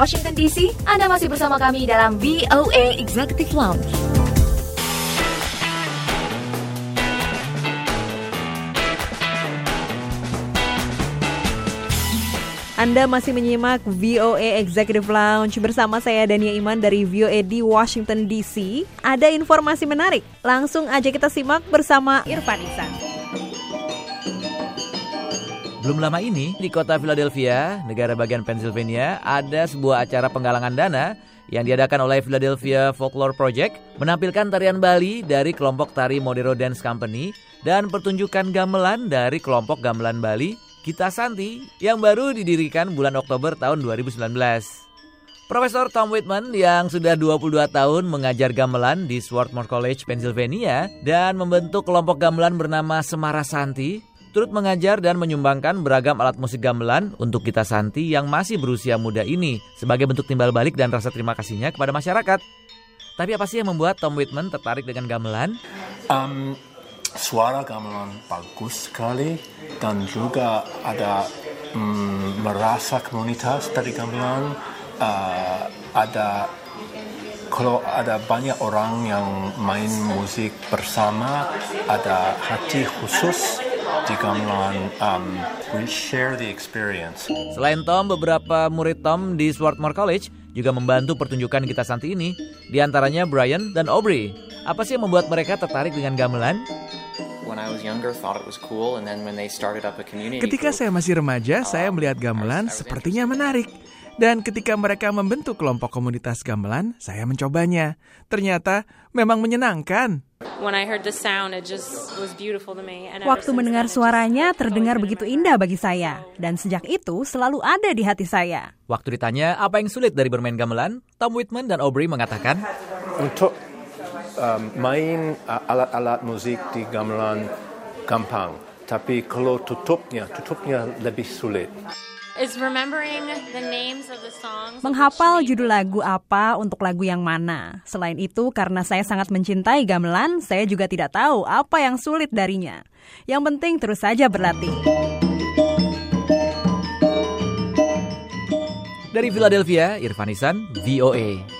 Washington DC, Anda masih bersama kami dalam VOA Executive Lounge. Anda masih menyimak VOA Executive Lounge bersama saya Dania Iman dari VOA di Washington DC. Ada informasi menarik, langsung aja kita simak bersama Irfan Isan. Belum lama ini, di kota Philadelphia, negara bagian Pennsylvania, ada sebuah acara penggalangan dana yang diadakan oleh Philadelphia Folklore Project menampilkan tarian Bali dari kelompok tari Modero Dance Company dan pertunjukan gamelan dari kelompok gamelan Bali Kita Santi yang baru didirikan bulan Oktober tahun 2019. Profesor Tom Whitman yang sudah 22 tahun mengajar gamelan di Swarthmore College, Pennsylvania dan membentuk kelompok gamelan bernama Semara Santi turut mengajar dan menyumbangkan beragam alat musik gamelan untuk kita Santi yang masih berusia muda ini sebagai bentuk timbal balik dan rasa terima kasihnya kepada masyarakat. Tapi apa sih yang membuat Tom Whitman tertarik dengan gamelan? Um, suara gamelan bagus sekali dan juga ada um, merasa komunitas dari gamelan uh, ada kalau ada banyak orang yang main musik bersama ada hati khusus di gamelan um, we share the experience Selain Tom, beberapa murid Tom di Swarthmore College juga membantu pertunjukan kita Santi ini, di antaranya Brian dan Aubrey. Apa sih yang membuat mereka tertarik dengan gamelan? Ketika saya masih remaja, saya melihat gamelan sepertinya menarik. Dan ketika mereka membentuk kelompok komunitas gamelan, saya mencobanya. Ternyata memang menyenangkan. Waktu mendengar suaranya terdengar begitu indah bagi saya. Dan sejak itu selalu ada di hati saya. Waktu ditanya apa yang sulit dari bermain gamelan, Tom Whitman dan Aubrey mengatakan, untuk um, main uh, alat-alat musik di gamelan gampang, tapi kalau tutupnya, tutupnya lebih sulit. Menghafal judul lagu apa untuk lagu yang mana. Selain itu, karena saya sangat mencintai gamelan, saya juga tidak tahu apa yang sulit darinya. Yang penting terus saja berlatih. Dari Philadelphia, Irfan Isan, VOA.